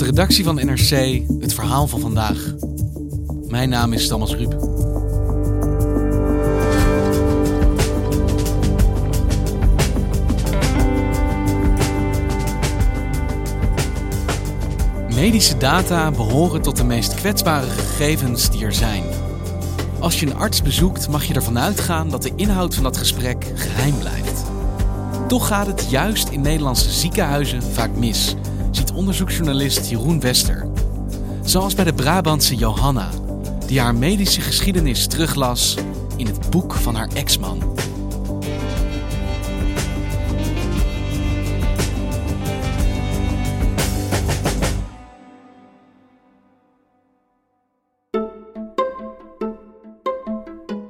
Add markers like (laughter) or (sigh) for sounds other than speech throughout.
De redactie van NRC het verhaal van vandaag. Mijn naam is Thomas Ruip. Medische data behoren tot de meest kwetsbare gegevens die er zijn. Als je een arts bezoekt, mag je ervan uitgaan dat de inhoud van dat gesprek geheim blijft. Toch gaat het juist in Nederlandse ziekenhuizen vaak mis, onderzoeksjournalist Jeroen Wester. Zoals bij de Brabantse Johanna, die haar medische geschiedenis teruglas in het boek van haar ex-man.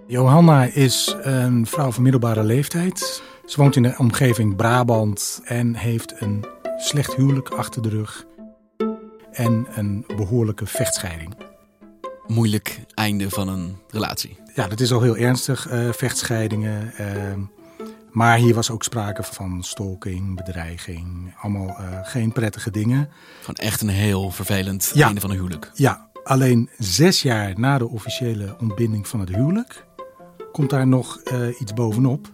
Johanna is een vrouw van middelbare leeftijd. Ze woont in de omgeving Brabant en heeft een slecht huwelijk achter de rug. En een behoorlijke vechtscheiding. Moeilijk einde van een relatie. Ja, dat is al heel ernstig, eh, vechtscheidingen. eh, maar hier was ook sprake van stalking, bedreiging. Allemaal eh, geen prettige dingen. Gewoon echt een heel vervelend Ja. einde van een huwelijk. Ja, alleen zes jaar na de officiële ontbinding van het huwelijk komt daar nog eh, iets bovenop.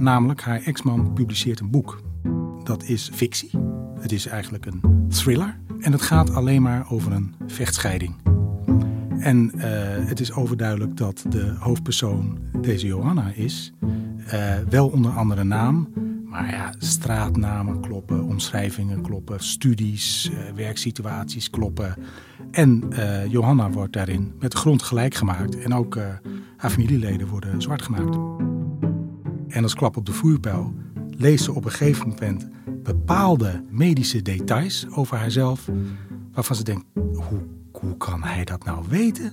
Namelijk, haar ex-man publiceert een boek. Dat is fictie. Het is eigenlijk een thriller. En het gaat alleen maar over een vechtscheiding. En eh, het is overduidelijk dat de hoofdpersoon deze Johanna is. Eh, wel onder andere naam, maar ja, straatnamen kloppen, omschrijvingen kloppen, studies, eh, werksituaties kloppen. En Johanna wordt daarin met grond gelijk gemaakt. En ook haar familieleden worden zwart gemaakt. En als klap op de voerpijl leest ze op een gegeven moment bepaalde medische details over haarzelf. Waarvan ze denkt, hoe, hoe kan hij dat nou weten?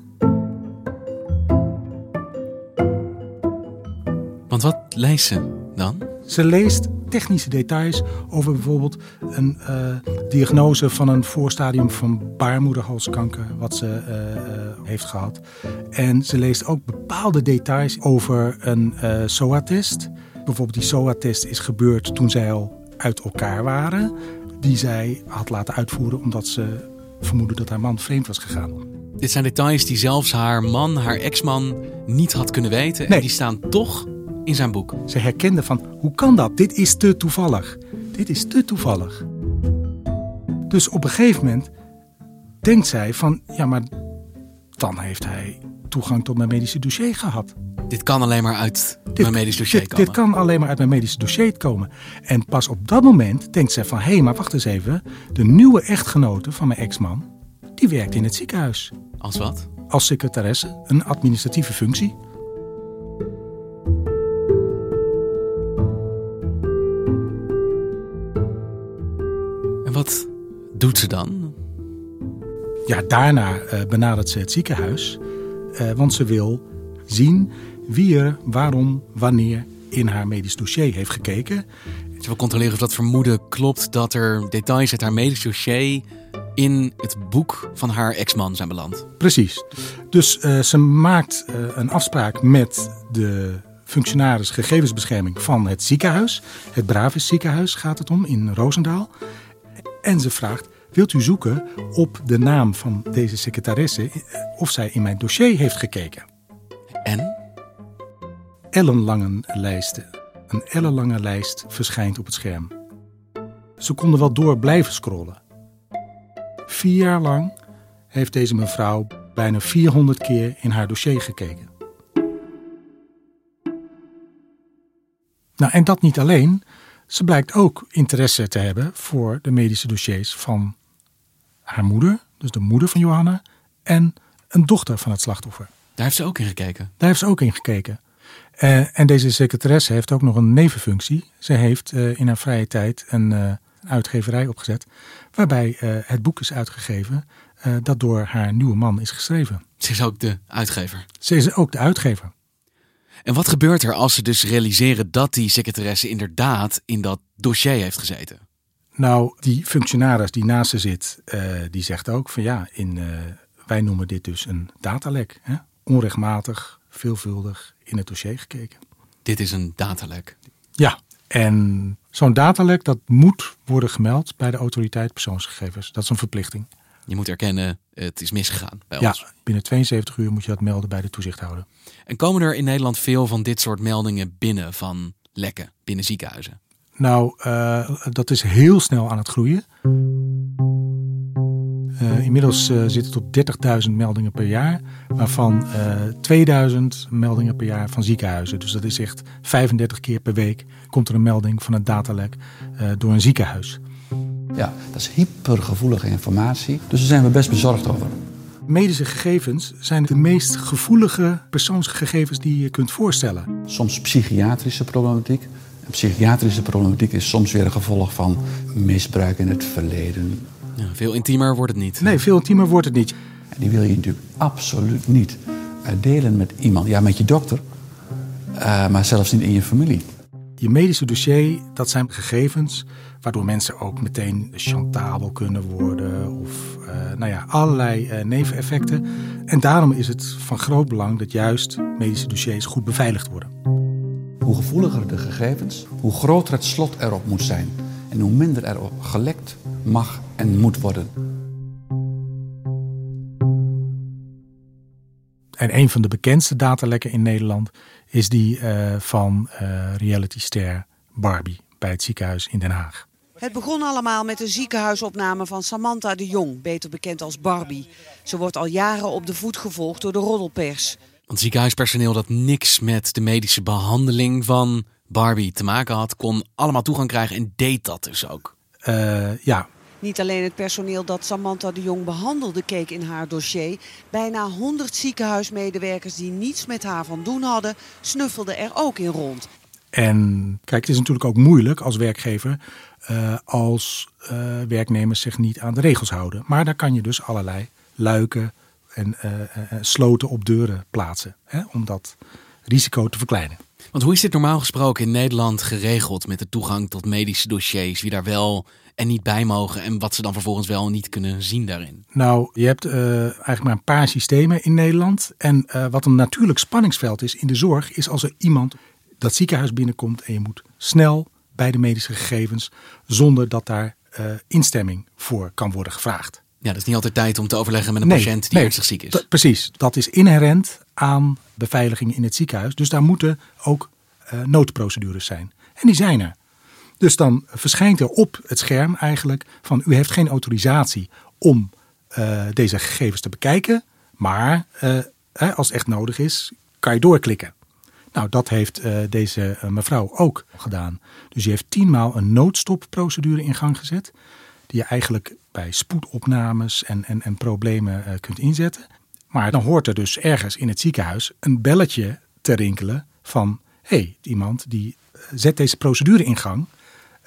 Want wat leest ze dan? Ze leest technische details over bijvoorbeeld een eh, diagnose van een voorstadium van baarmoederhalskanker, wat ze eh, eh, heeft gehad. En ze leest ook bepaalde details over een SOA-test. Bijvoorbeeld die SOA-test is gebeurd toen zij al uit elkaar waren. Die zij had laten uitvoeren omdat ze vermoedde dat haar man vreemd was gegaan. Dit zijn details die zelfs haar man, haar ex-man, niet had kunnen weten. En die staan toch in zijn boek. Ze herkende van, hoe kan dat? Dit is te toevallig. Dit is te toevallig. Dus op een gegeven moment denkt zij van, ja maar dan heeft hij toegang tot mijn medische dossier gehad. Dit kan alleen maar uit mijn medisch dossier dit, komen. dit kan alleen maar uit mijn medische dossier komen. En pas op dat moment denkt zij van, hé hey, maar wacht eens even. De nieuwe echtgenote van mijn ex-man, die werkt in het ziekenhuis. Als wat? Als secretaresse, een administratieve functie. Doet ze dan? Ja, daarna eh, benadert ze het ziekenhuis, eh, want ze wil zien wie er waarom, wanneer in haar medisch dossier heeft gekeken. Ze wil controleren of dat vermoeden klopt dat er details uit haar medisch dossier in het boek van haar ex-man zijn beland. Precies. Dus eh, ze maakt een afspraak met de functionaris gegevensbescherming van het ziekenhuis. Het Bravis ziekenhuis gaat het om in Roosendaal. En ze vraagt, wilt u zoeken op de naam van deze secretaresse eh, of zij in mijn dossier heeft gekeken? En? ellenlange lijsten Een ellenlange lijst verschijnt op het scherm. Ze konden wel door blijven scrollen. Vier jaar lang heeft deze mevrouw bijna 400 keer in haar dossier gekeken. Nou, en dat niet alleen. Ze blijkt ook interesse te hebben voor de medische dossiers van haar moeder, dus de moeder van Johanna, en een dochter van het slachtoffer. Daar heeft ze ook in gekeken. Daar heeft ze ook in gekeken. Uh, en deze secretaresse heeft ook nog een nevenfunctie. Ze heeft uh, in haar vrije tijd een uh, uitgeverij opgezet, waarbij het boek is uitgegeven dat door haar nieuwe man is geschreven. Ze is ook de uitgever. Ze is ook de uitgever. En wat gebeurt er als ze dus realiseren dat die secretaresse inderdaad in dat dossier heeft gezeten? Nou, die functionaris die naast ze zit, die zegt ook van ja, in, wij noemen dit dus een datalek. Hè? Onrechtmatig, veelvuldig in het dossier gekeken. Dit is een datalek. Ja, en zo'n datalek dat moet worden gemeld bij de autoriteit persoonsgegevens. Dat is een verplichting. Je moet erkennen, het is misgegaan bij ja, ons. binnen 72 uur moet je dat melden bij de toezichthouder. En komen er in Nederland veel van dit soort meldingen binnen van lekken binnen ziekenhuizen? Nou, uh, dat is heel snel aan het groeien. Uh, inmiddels uh, zit het op 30.000 meldingen per jaar, waarvan uh, 2000 meldingen per jaar van ziekenhuizen. Dus dat is echt 35 keer per week komt er een melding van een datalek door een ziekenhuis. Ja, dat is hypergevoelige informatie, dus daar zijn we best bezorgd over. Medische gegevens zijn de meest gevoelige persoonsgegevens die je kunt voorstellen. Soms psychiatrische problematiek. En psychiatrische problematiek is soms weer een gevolg van misbruik in het verleden, ja, veel intiemer wordt het niet. Nee, veel intiemer wordt het niet. En die wil je natuurlijk absoluut niet delen met iemand. Ja, met je dokter, uh, maar zelfs niet in je familie. Je medische dossier, dat zijn gegevens waardoor mensen ook meteen chantabel kunnen worden of uh, nou ja, allerlei uh, neveneffecten. En daarom is het van groot belang dat juist medische dossiers goed beveiligd worden. Hoe gevoeliger de gegevens, hoe groter het slot erop moet zijn en hoe minder er gelekt mag en moet worden. En een van de bekendste datalekken in Nederland is die uh, van uh, realityster Barbie bij het ziekenhuis in Den Haag. Het begon allemaal met een ziekenhuisopname van Samantha de Jong, beter bekend als Barbie. Ze wordt al jaren op de voet gevolgd door de roddelpers. Want ziekenhuispersoneel dat niks met de medische behandeling van Barbie te maken had, kon allemaal toegang krijgen en deed dat dus ook. Uh, ja, niet alleen het personeel dat Samantha de Jong behandelde keek in haar dossier. Bijna 100 ziekenhuismedewerkers die niets met haar van doen hadden, snuffelden er ook in rond. En kijk, het is natuurlijk ook moeilijk als werkgever uh, als uh, werknemers zich niet aan de regels houden. Maar daar kan je dus allerlei luiken en uh, sloten op deuren plaatsen hè, om dat risico te verkleinen. Want hoe is dit normaal gesproken in Nederland geregeld met de toegang tot medische dossiers? Wie daar wel en niet bij mogen en wat ze dan vervolgens wel niet kunnen zien daarin? Nou, je hebt uh, eigenlijk maar een paar systemen in Nederland. En uh, wat een natuurlijk spanningsveld is in de zorg, is als er iemand dat ziekenhuis binnenkomt en je moet snel bij de medische gegevens, zonder dat daar uh, instemming voor kan worden gevraagd. Ja, dat is niet altijd tijd om te overleggen met een nee, patiënt die nee, ernstig ziek is. Precies, dat is inherent aan beveiliging in het ziekenhuis. Dus daar moeten ook uh, noodprocedures zijn. En die zijn er. Dus dan verschijnt er op het scherm eigenlijk van u heeft geen autorisatie om uh, deze gegevens te bekijken. Maar uh, als het echt nodig is, kan je doorklikken. Nou, dat heeft uh, deze mevrouw ook gedaan. Dus die heeft tienmaal een noodstopprocedure in gang gezet. Die je eigenlijk bij spoedopnames en, en, en problemen kunt inzetten. Maar dan hoort er dus ergens in het ziekenhuis een belletje te rinkelen van... hé, hey, iemand die zet deze procedure in gang...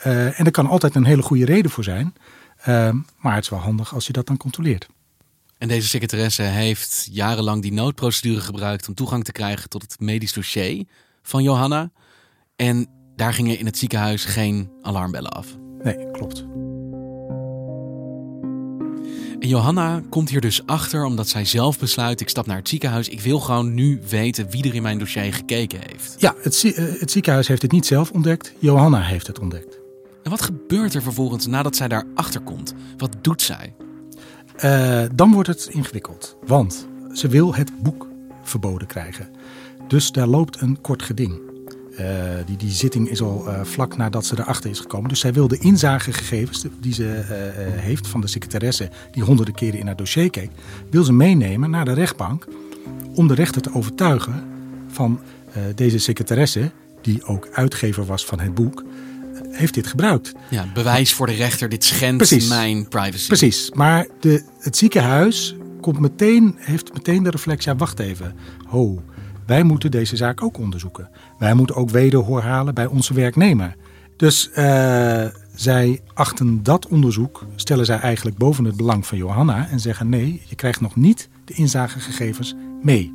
Uh, en er kan altijd een hele goede reden voor zijn. Uh, maar het is wel handig als je dat dan controleert. En deze secretaresse heeft jarenlang die noodprocedure gebruikt om toegang te krijgen tot het medisch dossier van Johanna. En daar gingen in het ziekenhuis geen alarmbellen af. Nee, klopt. En Johanna komt hier dus achter omdat zij zelf besluit: ik stap naar het ziekenhuis. Ik wil gewoon nu weten wie er in mijn dossier gekeken heeft. Ja, het, het ziekenhuis heeft het niet zelf ontdekt. Johanna heeft het ontdekt. En wat gebeurt er vervolgens nadat zij daarachter komt? Wat doet zij? Uh, dan wordt het ingewikkeld, want ze wil het boek verboden krijgen. Dus daar loopt een kort geding. Uh, die, die zitting is al vlak nadat ze erachter is gekomen. Dus zij wil de inzagegegevens die ze heeft van de secretaresse... die honderden keren in haar dossier keek... wil ze meenemen naar de rechtbank om de rechter te overtuigen van deze secretaresse... die ook uitgever was van het boek heeft dit gebruikt. Ja, bewijs voor de rechter, dit schendt mijn privacy. Precies, maar de, het ziekenhuis komt meteen, heeft meteen de reflectie, ja wacht even, ho, wij moeten deze zaak ook onderzoeken. Wij moeten ook wederhoor halen bij onze werknemer. Dus uh, zij achten dat onderzoek, stellen zij eigenlijk boven het belang van Johanna en zeggen nee, je krijgt nog niet de inzagegegevens mee.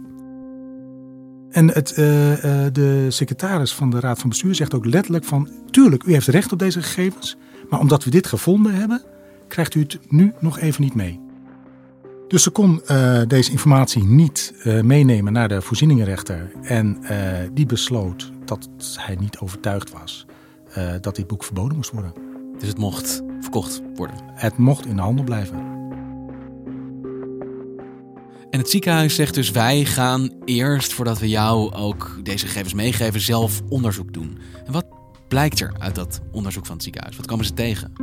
En het, uh, uh, de secretaris van de Raad van Bestuur zegt ook letterlijk van... tuurlijk, u heeft recht op deze gegevens... maar omdat we dit gevonden hebben, krijgt u het nu nog even niet mee. Dus ze kon uh, deze informatie niet meenemen naar de voorzieningenrechter... en die besloot dat hij niet overtuigd was dat dit boek verboden moest worden. Dus het mocht verkocht worden? Het mocht in de handel blijven. En het ziekenhuis zegt dus: wij gaan eerst, voordat we jou ook deze gegevens meegeven, zelf onderzoek doen. En wat blijkt er uit dat onderzoek van het ziekenhuis? Wat komen ze tegen?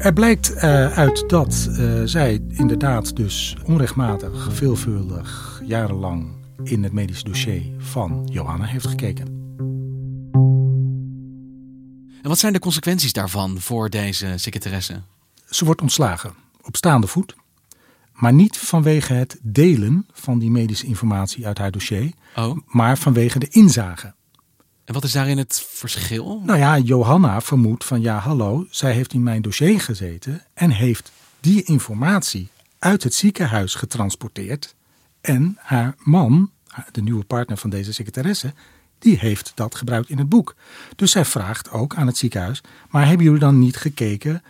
Er blijkt uh, uit dat uh, zij inderdaad dus onrechtmatig, veelvuldig, jarenlang in het medisch dossier van Johanna heeft gekeken. En wat zijn de consequenties daarvan voor deze secretaresse? Ze wordt ontslagen op staande voet. Maar niet vanwege het delen van die medische informatie uit haar dossier, oh. maar vanwege de inzage. En wat is daarin het verschil? Nou ja, Johanna vermoedt van ja, hallo, zij heeft in mijn dossier gezeten en heeft die informatie uit het ziekenhuis getransporteerd. En haar man, de nieuwe partner van deze secretaresse, die heeft dat gebruikt in het boek. Dus zij vraagt ook aan het ziekenhuis: maar hebben jullie dan niet gekeken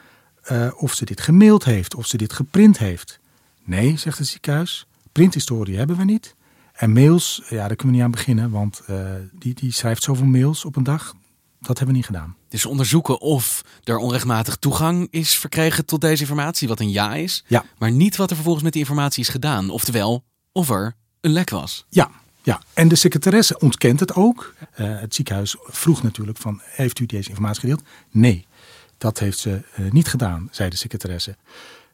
uh, of ze dit gemaild heeft, of ze dit geprint heeft? Nee, zegt het ziekenhuis. Printhistorie hebben we niet. En mails, ja, daar kunnen we niet aan beginnen, want uh, die, die schrijft zoveel mails op een dag. Dat hebben we niet gedaan. Dus onderzoeken of er onrechtmatig toegang is verkregen tot deze informatie, wat een ja is. Ja. Maar niet wat er vervolgens met die informatie is gedaan. Oftewel, of er een lek was. Ja, ja. en de secretaresse ontkent het ook. Uh, het ziekenhuis vroeg natuurlijk van, heeft u deze informatie gedeeld? Nee, dat heeft ze uh, niet gedaan, zei de secretaresse.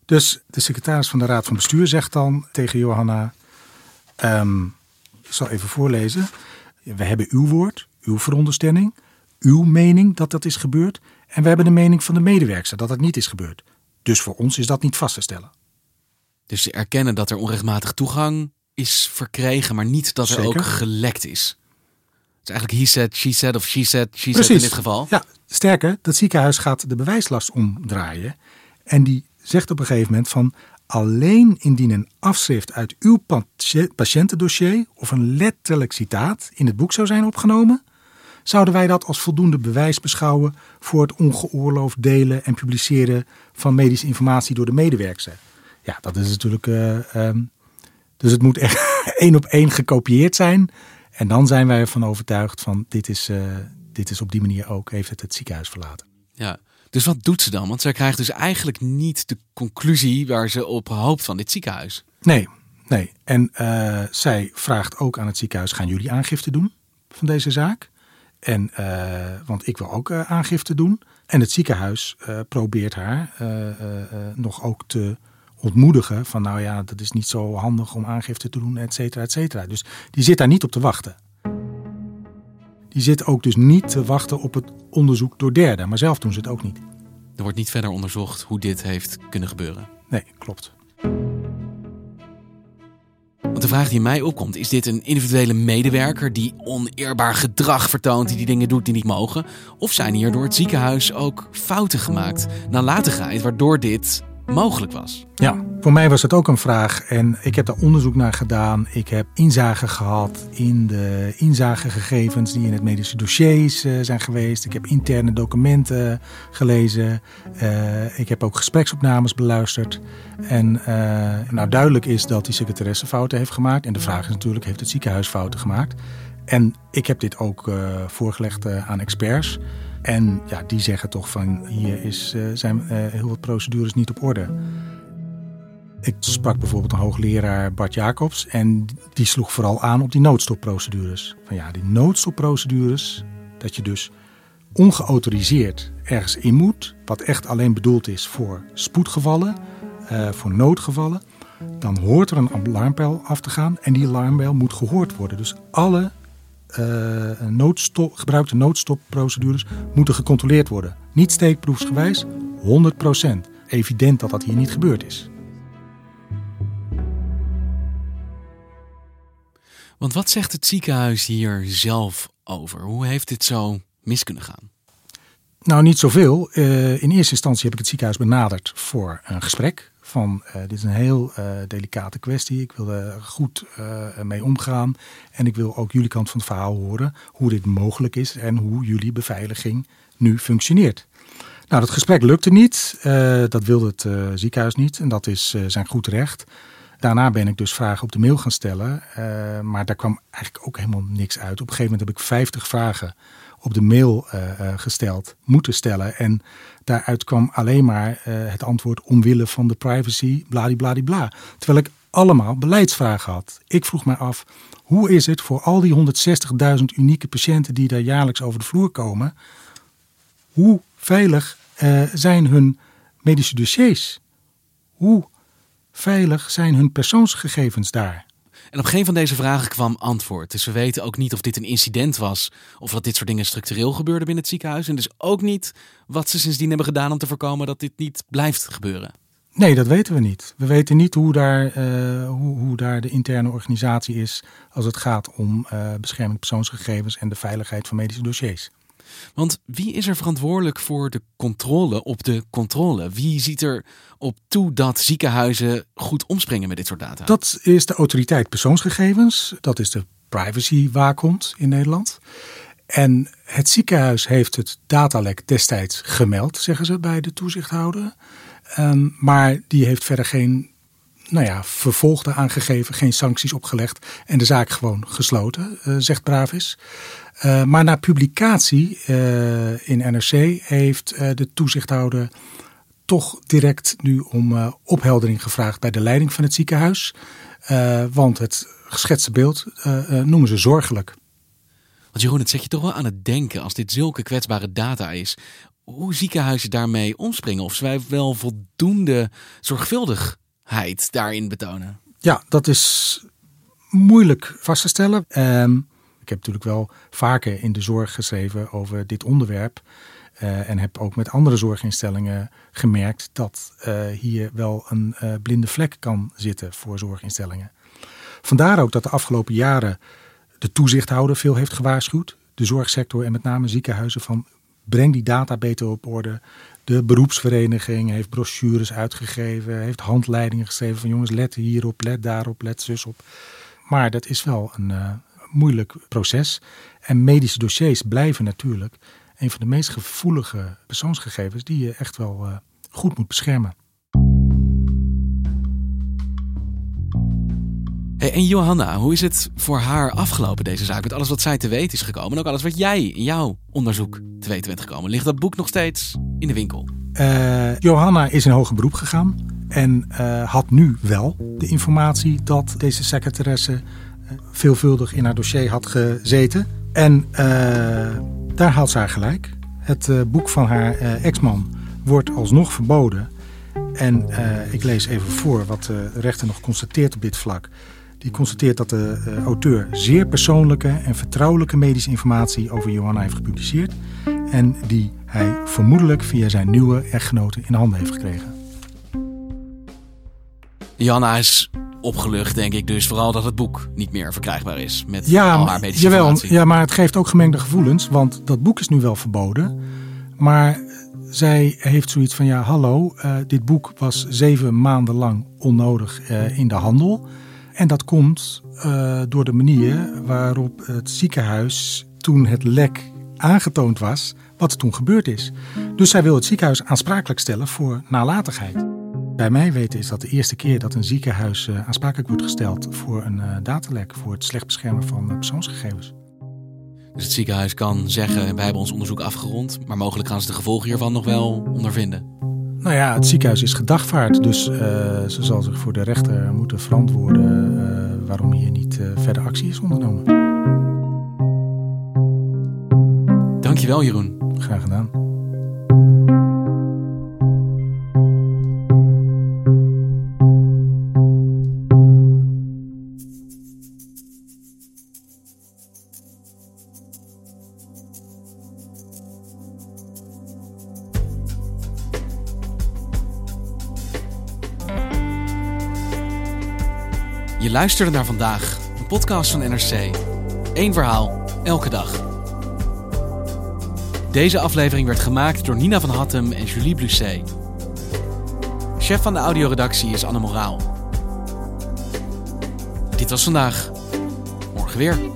Dus de secretaris van de Raad van Bestuur zegt dan tegen Johanna: um, Ik zal even voorlezen. We hebben uw woord, uw veronderstelling, uw mening dat dat is gebeurd. En we hebben de mening van de medewerker dat dat niet is gebeurd. Dus voor ons is dat niet vast te stellen. Dus ze erkennen dat er onrechtmatig toegang is verkregen, maar niet dat er ook gelekt is. Het is eigenlijk he said, she said of she said, she Precies. said in dit geval. Ja, sterker, dat ziekenhuis gaat de bewijslast omdraaien. En die zegt op een gegeven moment van alleen indien een afschrift uit uw patiëntendossier of een letterlijk citaat in het boek zou zijn opgenomen, zouden wij dat als voldoende bewijs beschouwen voor het ongeoorloofd delen en publiceren van medische informatie door de medewerkers. Ja, dat is natuurlijk. Uh, um, dus het moet echt (laughs) één op één gekopieerd zijn. En dan zijn wij ervan overtuigd van dit is, uh, dit is op die manier ook, heeft het het ziekenhuis verlaten. Ja, dus wat doet ze dan? Want zij krijgt dus eigenlijk niet de conclusie waar ze op hoopt van dit ziekenhuis. Nee, nee. En uh, zij vraagt ook aan het ziekenhuis: gaan jullie aangifte doen van deze zaak? En, uh, want ik wil ook uh, aangifte doen. En het ziekenhuis probeert haar nog ook te ontmoedigen van nou ja, dat is niet zo handig om aangifte te doen, et cetera, et cetera. Dus die zit daar niet op te wachten. Die zit ook dus niet te wachten op het onderzoek door derden, maar zelf doen ze het ook niet. Er wordt niet verder onderzocht hoe dit heeft kunnen gebeuren. Nee, klopt. Want de vraag die mij opkomt, is dit een individuele medewerker die oneerbaar gedrag vertoont, die die dingen doet die niet mogen? Of zijn hier door het ziekenhuis ook fouten gemaakt, nalatigheid, waardoor dit mogelijk was? Ja, voor mij was het ook een vraag en ik heb daar onderzoek naar gedaan. Ik heb inzage gehad in de inzagegegevens die in het medische dossiers uh, zijn geweest. Ik heb interne documenten gelezen. Uh, ik heb ook gespreksopnames beluisterd. En uh, nou, duidelijk is dat die secretaresse fouten heeft gemaakt. En de vraag is natuurlijk, heeft het ziekenhuis fouten gemaakt? En ik heb dit ook voorgelegd aan experts. En ja, die zeggen toch van hier is, zijn heel wat procedures niet op orde. Ik sprak bijvoorbeeld een hoogleraar Bart Jacobs en die sloeg vooral aan op die noodstopprocedures. Van ja, die noodstopprocedures, dat je dus ongeautoriseerd ergens in moet, wat echt alleen bedoeld is voor spoedgevallen, uh, voor noodgevallen, dan hoort er een alarmbel af te gaan en die alarmbel moet gehoord worden. Dus alle noodstop, gebruikte noodstopprocedures moeten gecontroleerd worden. Niet steekproefsgewijs, 100%. Evident dat dat hier niet gebeurd is. Want wat zegt het ziekenhuis hier zelf over? Hoe heeft dit zo mis kunnen gaan? Nou, niet zoveel. Uh, in eerste instantie heb ik het ziekenhuis benaderd voor een gesprek. Van uh, dit is een heel uh, delicate kwestie. Ik wil er goed mee omgaan. En ik wil ook jullie kant van het verhaal horen. Hoe dit mogelijk is en hoe jullie beveiliging nu functioneert. Nou, dat gesprek lukte niet. dat wilde het ziekenhuis niet. En dat is zijn goed recht. Daarna ben ik dus vragen op de mail gaan stellen. maar daar kwam eigenlijk ook helemaal niks uit. Op een gegeven moment heb ik 50 vragen op de mail uh, gesteld, moeten stellen. En daaruit kwam alleen maar het antwoord omwille van de privacy, bladibladibla. Terwijl ik allemaal beleidsvragen had. Ik vroeg mij af, hoe is het voor al die 160.000 unieke patiënten die daar jaarlijks over de vloer komen? Hoe veilig zijn hun medische dossiers? Hoe veilig zijn hun persoonsgegevens daar? En op geen van deze vragen kwam antwoord. Dus we weten ook niet of dit een incident was of dat dit soort dingen structureel gebeurde binnen het ziekenhuis. En dus ook niet wat ze sindsdien hebben gedaan om te voorkomen dat dit niet blijft gebeuren. Nee, dat weten we niet. We weten niet hoe daar, uh, hoe, hoe, daar de interne organisatie is als het gaat om uh, bescherming persoonsgegevens en de veiligheid van medische dossiers. Want wie is er verantwoordelijk voor de controle op de controle? Wie ziet er op toe dat ziekenhuizen goed omspringen met dit soort data? Dat is de autoriteit persoonsgegevens. Dat is de privacywaakhond in Nederland. En het ziekenhuis heeft het datalek destijds gemeld, zeggen ze bij de toezichthouder. Um, maar die heeft verder geen nou ja, vervolgde aangegeven, geen sancties opgelegd en de zaak gewoon gesloten, uh, zegt Bravis. Uh, maar na publicatie uh, in NRC heeft de toezichthouder toch direct nu om opheldering gevraagd bij de leiding van het ziekenhuis. want het geschetste beeld noemen ze zorgelijk. Want Jeroen, het zet je toch wel aan het denken als dit zulke kwetsbare data is. Hoe ziekenhuizen daarmee omspringen? Of zij wel voldoende zorgvuldig daarin betonen? Ja, dat is moeilijk vast te stellen. Um, ik heb natuurlijk wel vaker in de zorg geschreven over dit onderwerp. Uh, en heb ook met andere zorginstellingen gemerkt dat uh, hier wel een uh, blinde vlek kan zitten voor zorginstellingen. Vandaar ook dat de afgelopen jaren de toezichthouder veel heeft gewaarschuwd. De zorgsector en met name ziekenhuizen van breng die data beter op orde. De beroepsvereniging heeft brochures uitgegeven, heeft handleidingen geschreven van jongens, let hierop, let daarop, let zus op. Maar dat is wel een uh, moeilijk proces. En medische dossiers blijven natuurlijk een van de meest gevoelige persoonsgegevens die je echt wel uh, goed moet beschermen. En Johanna, hoe is het voor haar afgelopen deze zaak? Met alles wat zij te weten is gekomen en ook alles wat jij in jouw onderzoek te weten bent gekomen. Ligt dat boek nog steeds in de winkel? Uh, Johanna is in hoger beroep gegaan en uh, had nu wel de informatie dat deze secretaresse uh, veelvuldig in haar dossier had gezeten. En daar haalt ze haar gelijk. Het boek van haar ex-man wordt alsnog verboden. En ik lees even voor wat de rechter nog constateert op dit vlak. Die constateert dat de uh, auteur zeer persoonlijke en vertrouwelijke medische informatie over Johanna heeft gepubliceerd. En die hij vermoedelijk via zijn nieuwe echtgenote in handen heeft gekregen. Johanna is opgelucht, denk ik dus. Vooral dat het boek niet meer verkrijgbaar is met ja, al haar medische jawel, informatie. Ja, maar het geeft ook gemengde gevoelens. Want dat boek is nu wel verboden. Maar zij heeft zoiets van, ja hallo, uh, dit boek was zeven maanden lang onnodig uh, in de handel. En dat komt uh, door de manier waarop het ziekenhuis toen het lek aangetoond was, wat toen gebeurd is. Dus zij wil het ziekenhuis aansprakelijk stellen voor nalatigheid. Bij mij weten is dat de eerste keer dat een ziekenhuis uh, aansprakelijk wordt gesteld voor een uh, datalek, voor het slecht beschermen van persoonsgegevens. Dus het ziekenhuis kan zeggen: wij hebben ons onderzoek afgerond, maar mogelijk gaan ze de gevolgen hiervan nog wel ondervinden. Nou ja, het ziekenhuis is gedagvaard, dus uh, ze zal zich voor de rechter moeten verantwoorden uh, waarom hier niet uh, verder actie is ondernomen. Dankjewel Jeroen. Graag gedaan. Luisterde naar vandaag, een podcast van NRC. Eén verhaal, elke dag. Deze aflevering werd gemaakt door Nina van Hattem en Julie Blusset. Chef van de audioredactie is Anne Moraal. Dit was vandaag. Morgen weer.